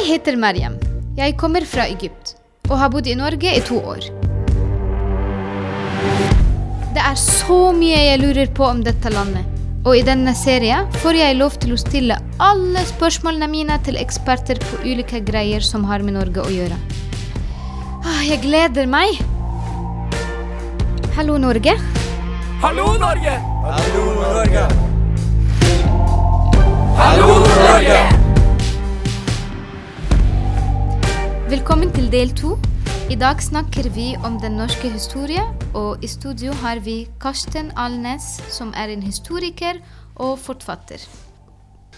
Jeg heter Mariam. Jeg kommer fra Egypt og har bodd i Norge i to år. Det er så mye jeg lurer på om dette landet. Og i denne serien får jeg lov til å stille alle spørsmålene mine til eksperter på ulike greier som har med Norge å gjøre. Ah, Jeg gleder meg. Hallo, Norge. Hallo, Norge! Hallo, Norge! Hallo, Norge! Velkommen til del to. I dag snakker vi om den norske historie, og i studio har vi Karsten Alnes, som er en historiker og forfatter.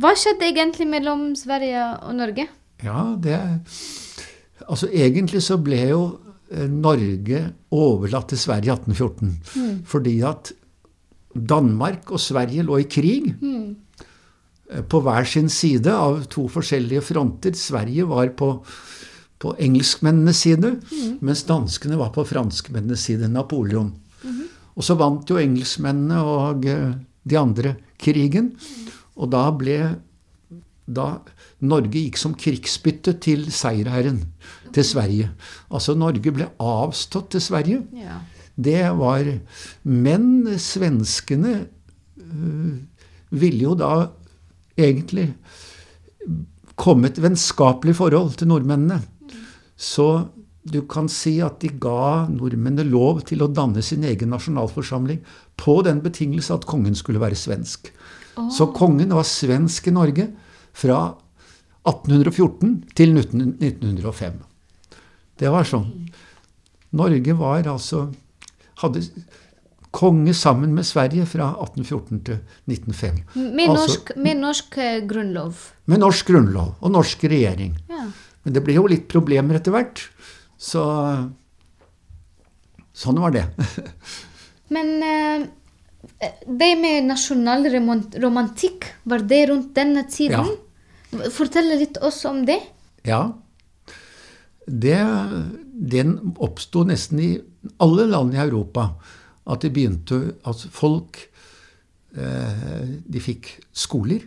Hva skjedde egentlig mellom Sverige og Norge? Ja, det Altså, egentlig så ble jo eh, Norge overlatt til Sverige i 1814. Fordi at Danmark og Sverige lå i krig. Mm. På hver sin side av to forskjellige fronter. Sverige var på, på engelskmennenes side, mens danskene var på franskmennenes side. Napoleon. Og så vant jo engelskmennene og eh, de andre krigen. Og da ble da Norge gikk som krigsbytte til seierherren, til Sverige. Altså Norge ble avstått til Sverige. Ja. Det var Men svenskene øh, ville jo da egentlig komme et vennskapelig forhold til nordmennene. Så du kan si at de ga nordmennene lov til å danne sin egen nasjonalforsamling på den betingelse at kongen skulle være svensk. Så kongen var svensk i Norge fra 1814 til 1905. Det var sånn. Norge var altså hadde konge sammen med Sverige fra 1814 til 1905. Med Altså, norsk, med norsk grunnlov. med norsk grunnlov og norsk regjering. Ja. Men det ble jo litt problemer etter hvert. Så sånn var det. Men eh, det med nasjonal romantikk, var det rundt denne tiden? Fortell litt oss om det. Ja. Det, den oppsto nesten i alle land i Europa. At det begynte at folk eh, De fikk skoler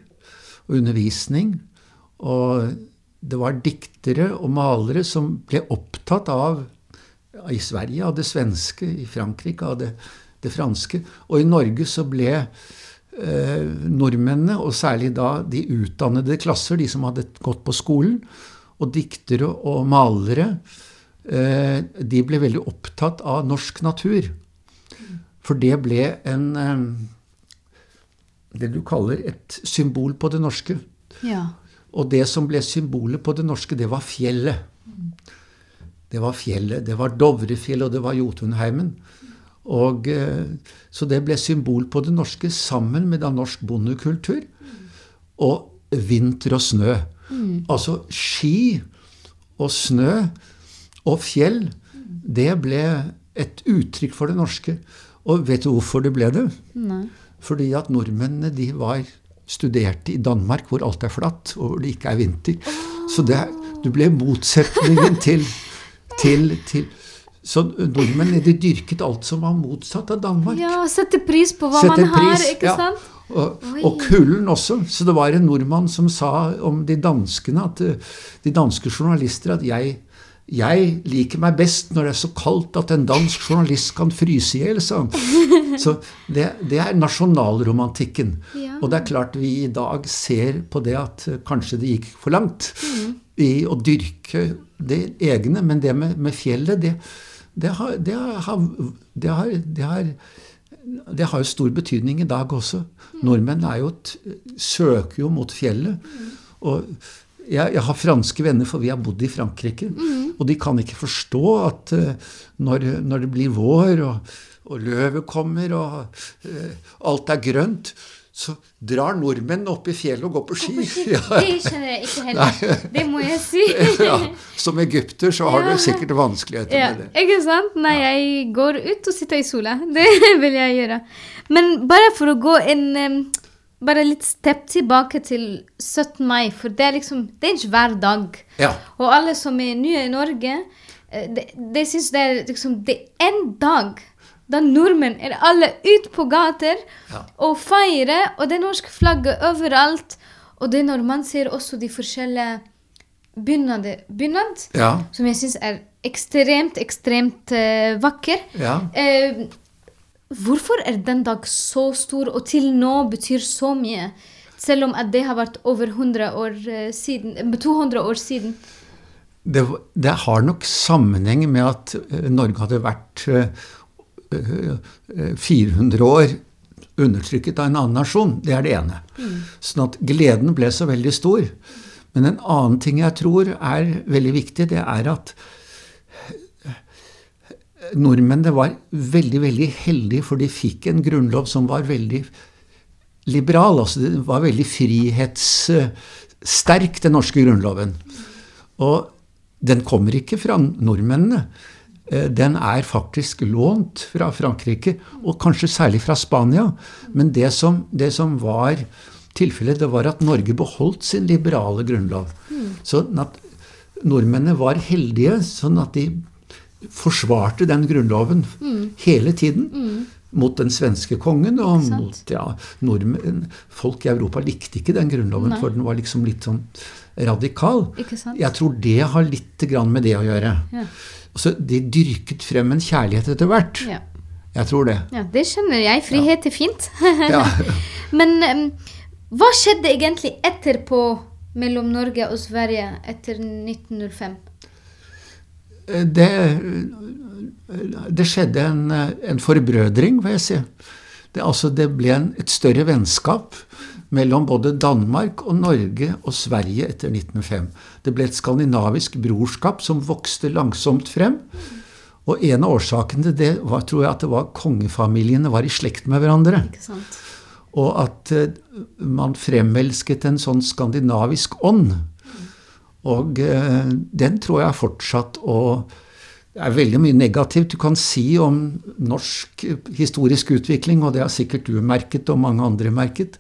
og undervisning. Og det var diktere og malere som ble opptatt av I Sverige av det svenske, i Frankrike av det, det franske. Og i Norge så ble eh, nordmennene, og særlig da de utdannede klasser, de som hadde gått på skolen, og diktere og malere, eh, de ble veldig opptatt av norsk natur. For det ble en eh, Det du kaller et symbol på det norske. Ja. Og det som ble symbolet på det norske, det var fjellet. Det var fjellet. Det var Dovrefjellet, og det var Jotunheimen. Og, eh, så det ble symbol på det norske sammen med da norsk bondekultur. Og vinter og snø. Altså ski og snø og fjell, det ble et uttrykk for det norske. Og vet du hvorfor det ble det? Nei. Fordi at nordmennene de var studerte i Danmark, hvor alt er flatt, og det ikke er vinter. Så det, du ble motsetningen til, til, til Så nordmennene de dyrket alt som var motsatt av Danmark. Ja, sette pris på hva Sette man har, ikke ja. sant? Og, og kulden også. Så det var en nordmann som sa om de danskene, at eh, de danske journalister, at jeg, jeg liker meg best når det er så kaldt at en dansk journalist kan fryse i hjel, sa han. Så det, det er nasjonalromantikken. Ja. Og det er klart vi i dag ser på det at eh, kanskje det gikk for langt Mm. i å dyrke det egne, men det med, med fjellet, det, det, har, det, har, det, har, det, har, det har jo stor betydning i dag også. Nordmenn er jo søker jo mot fjellet. Og jeg, jeg har franske venner, for vi har bodd i Frankrike. Og de kan ikke forstå at eh, når, når det blir vår, og, og løvet kommer, og eh, alt er grønt, så drar nordmenn opp i fjellet og går på ski. Ja. Det skjønner jeg ikke heller. Det må jeg si. ja. Som egypter så har Ja. du sikkert vanskeligheter med det. ikke sant? Nei, jeg går ut og sitter i sola. Det vil jeg gjøre. Men bare for å gå en Bare litt stepp tilbake til 17. mai, for det er liksom Det er ikke hver dag. Ja. Og alle som er nye i Norge, de, det, det syns det er liksom Det er en dag da nordmenn er alle ute på gater Ja. og feirer, og det er norsk flagg overalt. Og det er når man ser også de forskjellige bunad, bunad Ja. som jeg syns er ekstremt, ekstremt uh, vakker. Ja. Uh, hvorfor er den dag så stor, og til nå betyr så mye? Selv om det har vært over 100 år eh, siden, eh, 200 år siden. Det, det har nok sammenheng med at Norge hadde vært 400 år undertrykket av en annen nasjon. Det er det ene. Sånn at gleden ble så veldig stor. Men en annen ting jeg tror er veldig viktig, det er at nordmennene var veldig, veldig heldige, for de fikk en grunnlov som var veldig liberal. Altså det var veldig frihetssterk, den norske grunnloven. Og den kommer ikke fra nordmennene. Eh, Den er faktisk lånt fra Frankrike, og kanskje særlig fra Spania. Men det som, det som var tilfellet, det var at Norge beholdt sin liberale grunnlov. Sånn at nordmennene var heldige, sånn at de forsvarte den grunnloven hele tiden. Mot den svenske kongen og mot ja, nordmenn. Folk i Europa likte ikke den grunnloven, Nei. for den var liksom litt sånn radikal. Jeg tror det har litt grann med det å gjøre. Ja. Så de dyrket frem en kjærlighet etter hvert. Ja. Jeg tror det. ja, det skjønner jeg. Frihet er fint. Ja. Men um, hva skjedde egentlig etterpå mellom Norge og Sverige etter 1905? Det, det skjedde en, en forbrødring, vil jeg si. Det, altså, det ble en, et større vennskap mellom både Danmark og Norge og Sverige etter 1905. Det ble et skandinavisk brorskap som vokste langsomt frem. Og en av årsakene til det var, tror jeg, at det var kongefamiliene var i slekt med hverandre. Og at eh, man fremelsket en sånn skandinavisk ånd. Og eh, den tror jeg fortsatt å det er veldig mye negativt du kan si om norsk historisk utvikling, og det har sikkert du merket og mange andre merket.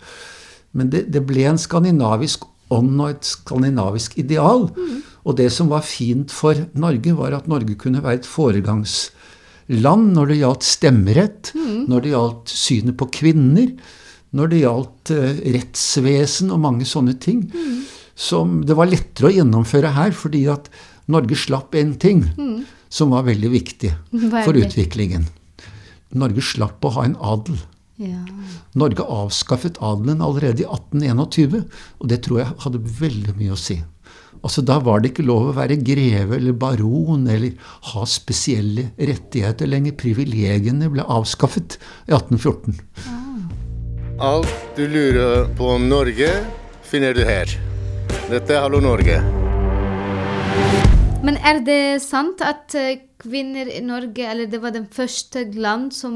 Men det, det ble en skandinavisk ånd og et skandinavisk ideal. Og det som var fint for Norge, var at Norge kunne være et foregangsland når det gjaldt stemmerett, når det gjaldt synet på kvinner, når det gjaldt eh, rettsvesen og mange sånne ting. Som det var lettere å gjennomføre her, fordi at Norge slapp en ting som var veldig viktig for utviklingen. Norge slapp å ha en adel. Ja. Norge avskaffet adelen allerede i 1821, og det tror jeg hadde veldig mye å si. Altså Da var det ikke lov å være greve eller baron eller ha spesielle rettigheter lenger. Privilegiene ble avskaffet i 1814. Alt du lurer på om Norge, finner du her. Dette er Hallo Norge. Men er det sant at eh, kvinner i Norge, eller det var den første land som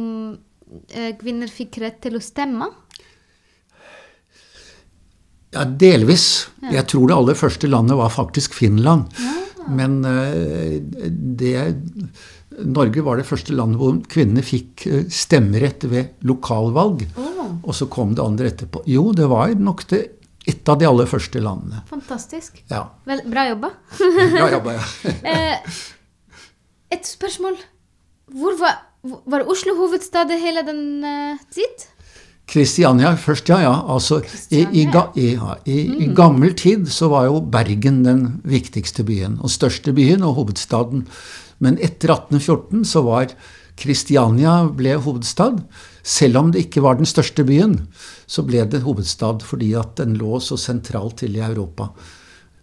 eh, kvinner fikk rett til å stemme? Ja, delvis. Jeg tror det aller første landet var faktisk Finland. Men eh, det Norge var det første landet hvor kvinnene fikk stemmerett ved lokalvalg. Og så kom det andre etterpå. Jo, det var nok det, et av de aller første landene. Fantastisk. Ja. Vel, bra jobba. Bra jobba, ja. Eh, et spørsmål. Hvor var, var Oslo hovedstad hele den uh, tid? Kristiania først, ja. ja. Altså, i, i, i, i, i gammel tid så var jo Bergen den viktigste byen. Og største byen og hovedstaden. Men etter 1814 så var Kristiania ble hovedstad. Selv om det ikke var den største byen, så ble det hovedstad fordi at den lå så sentralt til i Europa.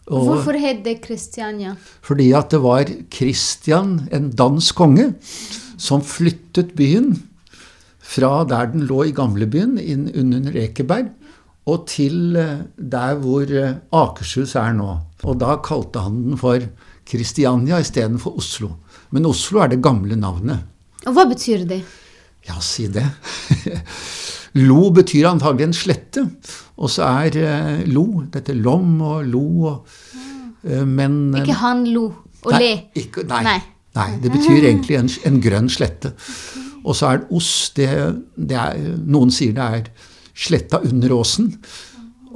Og Hvorfor het det Kristiania? fordi at det var Kristian, en dansk konge, som flyttet byen fra der den lå i gamlebyen, inn under Ekeberg, og til eh, der hvor eh, Akershus er nå. Og da kalte han den for Kristiania istedenfor Oslo. Men Oslo er det gamle navnet. Og hva betyr det? Ja, si det. Lo betyr antagelig en slette. Og så er eh, lo Dette lom og lo og eh, Men eh, Ikke han lo og nei, le. Ikke, nei, Nei. nei. det betyr egentlig en, en grønn slette. Og så er os. Det, det er, noen sier det er sletta under åsen.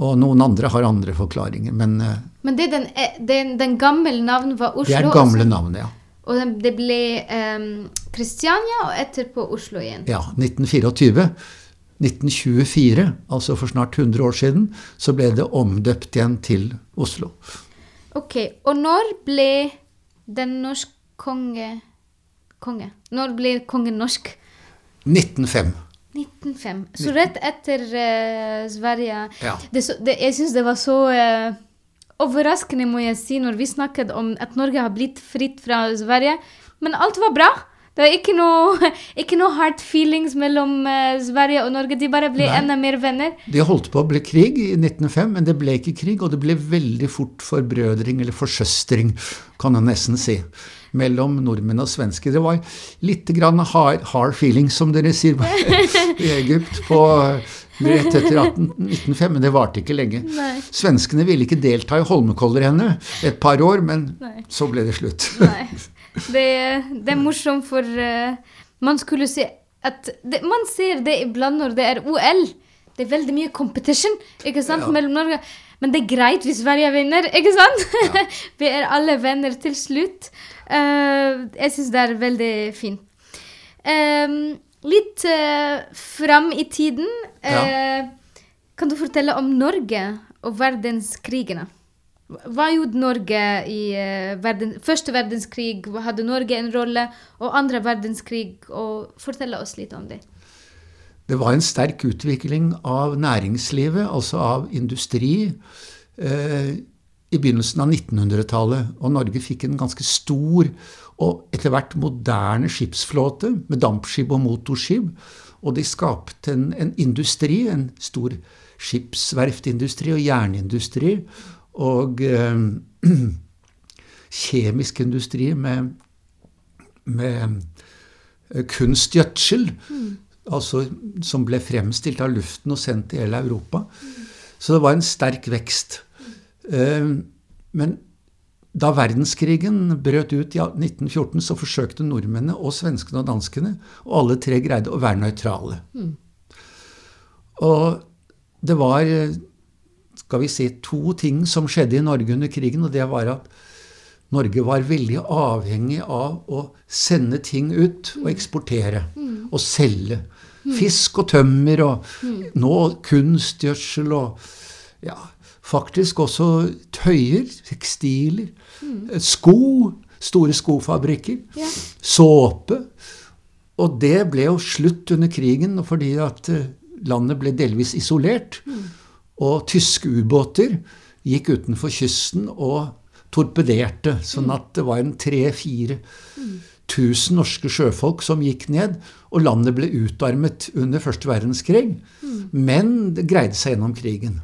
Og noen andre har andre forklaringer. Men eh, Men det, er den, eh, den, den gamle navnet var Oslo. det er gamle navnet, ja. Og det ble um, Kristiania, og etterpå Oslo igjen. Ja, 1924. 1924, altså for snart 100 år siden, så ble det omdøpt igjen til Oslo. Ok, og når ble den norske konge Konge? Når ble kongen norsk? 1905. 1905. Så rett etter uh, Sverige Ja. det, det, Jeg syns det var så eh, overraskende, må jeg si, når vi snakket om at Norge har blitt fritt fra Sverige. Men alt var bra. Det var ikke noe, ikke noe hard feelings mellom eh, Sverige og Norge. De bare ble Nei. enda mer venner. Det holdt på å bli krig i 1905, men det ble ikke krig, og det ble veldig fort forbrødring, eller forsøstring, kan jeg nesten si, mellom nordmenn og svensker. Det var litt grann hard, hard feelings, som dere sier i Egypt, på rett etter 18, 1905, men det varte ikke lenge. Nei. Svenskene ville ikke delta i Holmenkollrennet et par år, men Nei. så ble det slutt. Nei. Det, det er morsomt, for uh, man skulle si at det, Man ser det iblant når det er OL. Det er veldig mye competition ikke sant, Ja. mellom Norge. Men det er greit hvis Sverige vinner, ikke sant? Vi er alle venner til slutt. Uh, jeg syns det er veldig fint. Ehm, litt uh, fram i tiden eh, Kan du fortelle om Norge og verdenskrigene? Hva gjorde Norge i uh, verden, første verdenskrig? Hadde Norge en rolle? Og andre verdenskrig? Og fortelle oss litt om det. Det var en sterk utvikling av næringslivet, altså av industri, eh, i begynnelsen av 1900-tallet. Og Norge fikk en ganske stor og etter hvert moderne skipsflåte med dampskip og motorskip. Og de skapte en, en industri, en stor skipsverftindustri og jernindustri. Og eh, kjemisk industri med, med kunstgjødsel, mm. altså, som ble fremstilt av luften og sendt til hele Europa. Så det var en sterk vekst. Eh, Men da verdenskrigen brøt ut i 1914, så forsøkte nordmennene og svenskene og danskene, og alle tre greide å være nøytrale. Og det var, skal vi si, to ting som skjedde i Norge under krigen, og det var at Norge var veldig avhengig av å sende ting ut og eksportere og selge. Fisk og tømmer og nå kunstgjødsel og ja, faktisk også tøyer, tekstiler, sko, store skofabrikker, Ja. såpe. Og det ble jo slutt under krigen fordi at eh, landet ble delvis isolert. Og tyske ubåter gikk utenfor kysten og torpederte. Sånn at det var en 3000-4000 norske sjøfolk som gikk ned. Og landet ble utarmet under første verdenskrig. Men det greide seg gjennom krigen.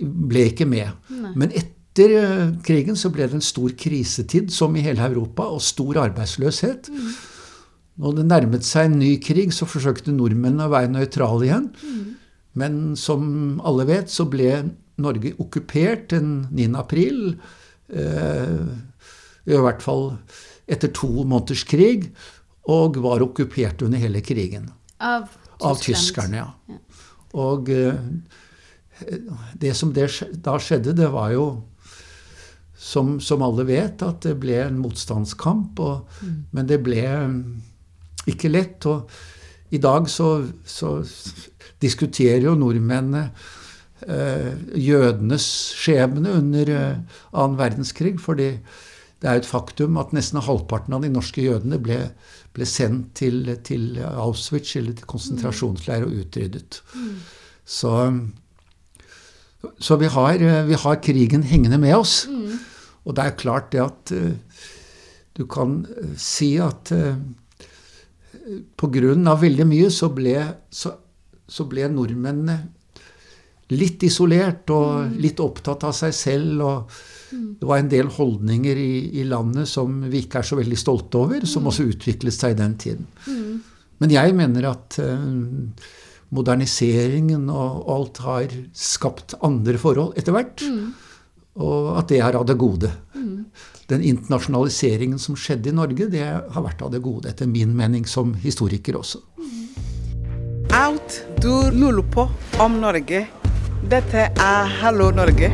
Ble ikke med. Men etter eh, krigen så ble det en stor krisetid, som i hele Europa, og stor arbeidsløshet. Når det nærmet seg en ny krig, så forsøkte nordmennene å være nøytrale igjen. Men som alle vet, så ble Norge okkupert den 9. april. Eh, I hvert fall etter to måneders krig. Og var okkupert under hele krigen. Av, Av tyskerne, tyskerne, ja. Og eh, det som det, da skjedde, det var jo som, som alle vet, at det ble en motstandskamp. Og, Men det ble mm, ikke lett. Og i dag så, så diskuterer jo nordmennene eh, jødenes skjebne under eh, verdenskrig. fordi det er jo et faktum at nesten halvparten av de norske jødene ble, ble sendt til, til Auschwitz eller til konsentrasjonsleir og utryddet. Så, så vi, har, eh, vi har krigen hengende med oss. Og det er klart det at eh, du kan eh, si at uh, pga. veldig mye så ble, så, så ble nordmennene litt isolert og litt opptatt av seg selv. og det var en del holdninger i, i landet som vi ikke er så veldig stolte over, som også utviklet seg i den tiden. Men jeg mener at eh, moderniseringen og, alt har skapt andre forhold etter hvert. Og at det er av det gode. Den internasjonaliseringen som skjedde i Norge, det har vært av det gode, etter min mening som historiker også. Alt du lurer på om Norge, dette er Hallo Norge.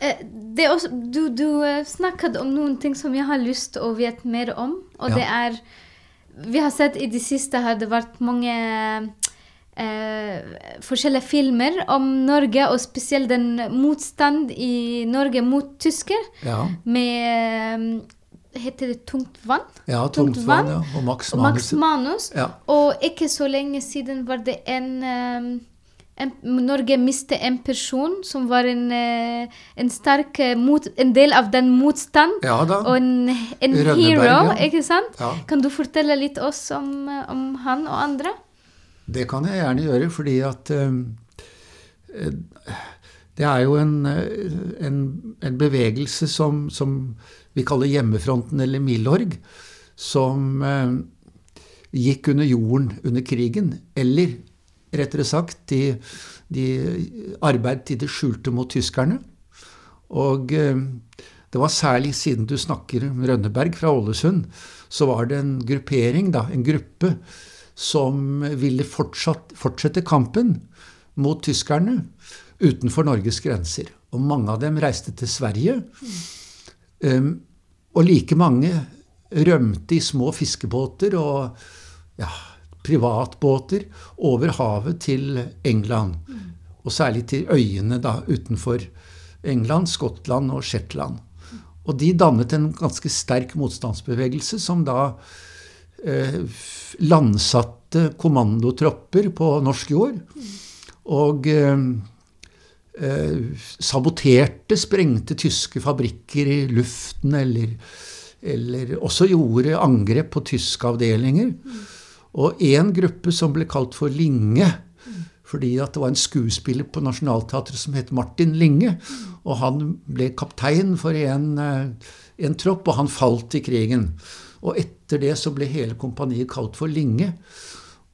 Eh, det er også, du du eh, snakket om noen ting som jeg har lyst til å vite mer om. Og Ja. det er Vi har sett i det siste har det vært mange eh, forskjellige filmer om Norge, og spesielt den motstand i Norge mot tysker, Ja, med eh, Heter det Tungt vann? ja Tungt vann ja, og Max Og Max Manus. Manus. Ja. Og ikke så lenge siden var det en, eh, en Norge mistet en person som var en, eh, en sterk eh, mot, En del av den motstand. Ja. Og en, en hero, ikke sant? Ja. Kan du fortelle litt oss om, eh, om han og andre? Det kan jeg gjerne gjøre, fordi at uh, det er jo en, en, en bevegelse som, som vi kaller Hjemmefronten eller Milorg, som eh, gikk under jorden under krigen. Eller rettere sagt, de, de arbeidet i det skjulte mot tyskerne. Og eh, det var særlig siden du snakker om Rønneberg fra Ålesund, så var det en gruppering, da, en gruppe, som ville fortsatt, fortsette kampen mot tyskerne utenfor Norges grenser. Og mange av dem reiste til Sverige. Og like mange rømte i små fiskebåter og ja, privatbåter over havet til England. Og særlig til øyene da, utenfor England, Skottland og Shetland. Og de dannet en ganske sterk motstandsbevegelse som da eh, landsatte kommandotropper på norsk jord. Og eh, eh, saboterte, sprengte tyske fabrikker i luften, eller, eller også gjorde angrep på tyske avdelinger. Og én gruppe som ble kalt for Linge, fordi at det var en skuespiller på Nationaltheatret som het Martin Linge. Og han ble kaptein for en, eh, en tropp, og han falt i krigen. Og etter det så ble hele kompaniet kalt for Linge.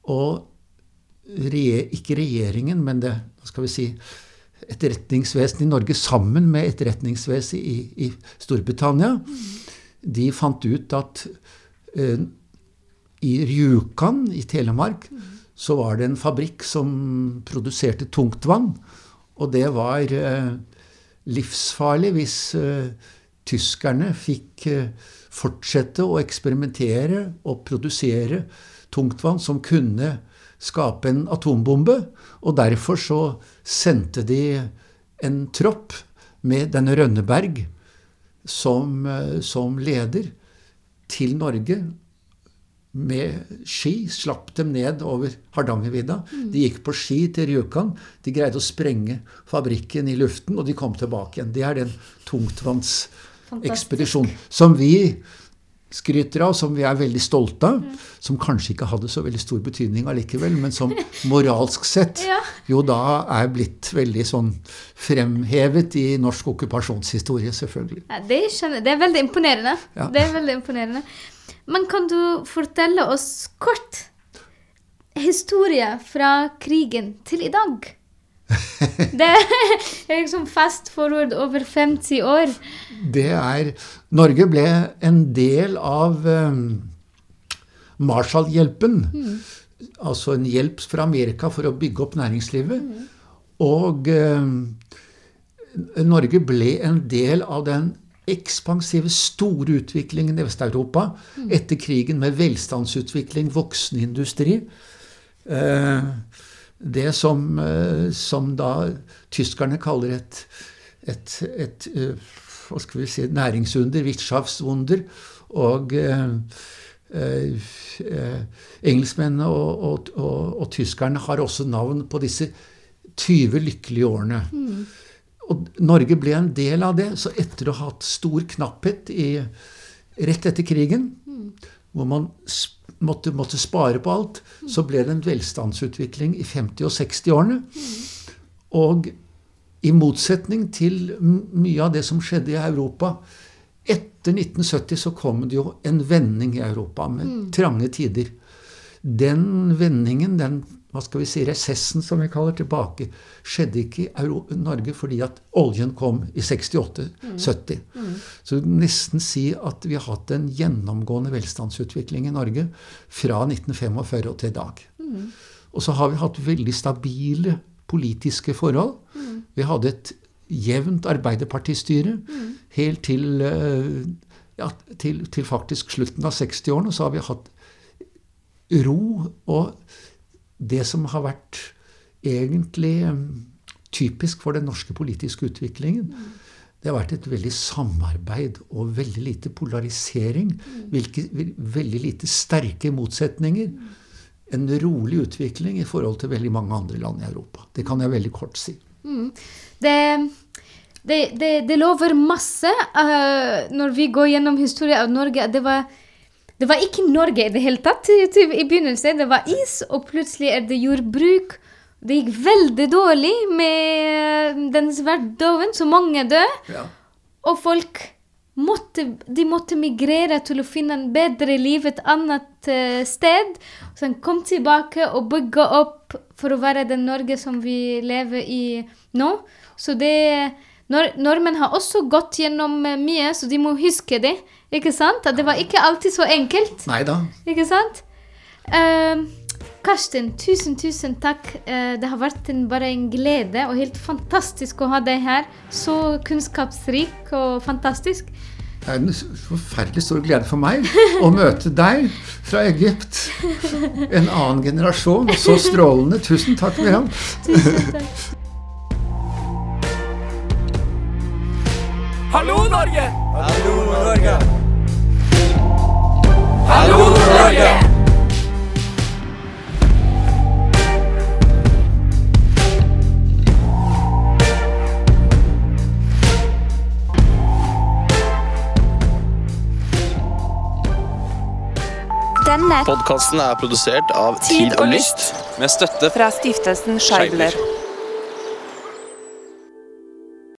Og ikke regjeringen, men det hva skal vi si, etterretningsvesenet i Norge sammen med etterretningsvesenet i, i Storbritannia, de fant ut at eh, i Rjukan i Telemark så var det en fabrikk som produserte tungtvann. Og det var eh, livsfarlig hvis eh, tyskerne fikk eh, fortsette å eksperimentere og produsere tungtvann som kunne skape en atombombe. Og derfor så sendte de en tropp med denne Rønneberg som, som leder til Norge med ski. Slapp dem ned over Hardangervidda. De gikk på ski til Rjukan. De greide å sprenge fabrikken i luften, og de kom tilbake igjen. Det er den tungtvannsekspedisjonen som vi skryter av, som vi er veldig stolte av. Som kanskje ikke hadde så veldig stor betydning allikevel, men som moralsk sett Ja. jo da er blitt veldig sånn fremhevet i norsk okkupasjonshistorie, selvfølgelig. Ja, det, det er veldig imponerende. Ja. Det er veldig imponerende. Men kan du fortelle oss kort historie fra krigen til i dag? Det er liksom fast forward over 50 år. Det er Norge ble en del av um, Marshall-hjelpen. Altså en hjelp fra Amerika for å bygge opp næringslivet. Og um, Norge ble en del av den ekspansive, store utviklingen i Vest-Europa etter krigen, med velstandsutvikling, voksende industri. Eh, det som, eh, som da tyskerne kaller et, et, et eh, hva skal vi si, næringsunder, Wirtschaftswunder. Og eh, eh, engelskmennene og, og, og, og tyskerne har også navn på disse 20 lykkelige årene. Og Norge ble en del av det. Så etter å ha hatt stor knapphet i, rett etter krigen, hvor man måtte, måtte spare på alt, så ble det en velstandsutvikling i 50- og 60-årene. Og i motsetning til mye av det som skjedde i Europa Etter 1970 så kom det jo en vending i Europa med trange tider. Den vendingen, den hva skal vi si, resessen som vi kaller tilbake, skjedde ikke i Euro Norge fordi at oljen kom i 68-70. Så du kan nesten si at vi har hatt en gjennomgående velstandsutvikling i Norge fra 1945 og til i dag. Og så har vi hatt veldig stabile politiske forhold. Vi hadde et jevnt arbeiderpartistyre helt til, eh, ja, til, til faktisk slutten av 60-årene. Så har vi hatt ro og det som har vært egentlig eh, typisk for den norske politiske utviklingen, det har vært et veldig samarbeid og veldig lite polarisering. Hvilke, veldig lite sterke motsetninger. En rolig utvikling i forhold til veldig mange andre land i Europa. Det kan jeg veldig kort si. Det, det, det, det lover masse uh, når vi går gjennom historien av Norge. Det var, det var ikke Norge i det hele tatt i, begynnelsen. Det var is, og plutselig er det jordbruk. Det gikk veldig dårlig med den svartedauden, så mange døde. Ja. Og folk måtte, de måtte migrere til å finne en bedre liv et annet eh, sted. Så de kom tilbake og bygde opp for å være den Norge som vi lever i nå. Så det nor Nordmenn har også gått gjennom eh, mye, så de må huske det. Ikke sant? At det var ikke alltid så enkelt. Nei da. Ikke sant? Uh, Karsten, tusen, tusen takk. Uh, det har vært en, bare en glede og helt fantastisk å ha deg her. Så kunnskapsrik og fantastisk. Det er en forferdelig stor glede for meg å møte deg fra Egypt. En annen generasjon, og så strålende. Tusen takk, Miriam. Tusen takk. Hallo, Norge! Hallo, Norge! Hallo, Norge! Denne Podkasten er produsert av Tid og Lyst. med støtte fra stiftelsen Scheibler.